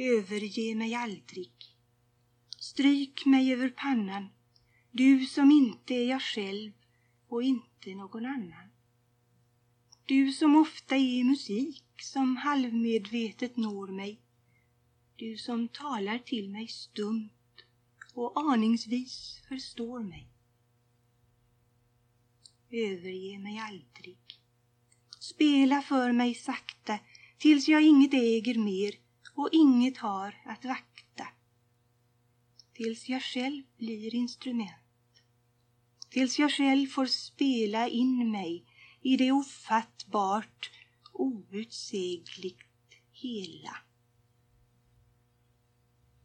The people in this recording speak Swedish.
överge mig aldrig. Stryk mig över pannan, du som inte är jag själv och inte någon annan. Du som ofta är musik som halvmedvetet når mig. Du som talar till mig stumt och aningsvis förstår mig. Överge mig aldrig. Spela för mig sakta tills jag inget äger mer och inget har att vakta. Tills jag själv blir instrument. Tills jag själv får spela in mig i det ofattbart outsägligt hela.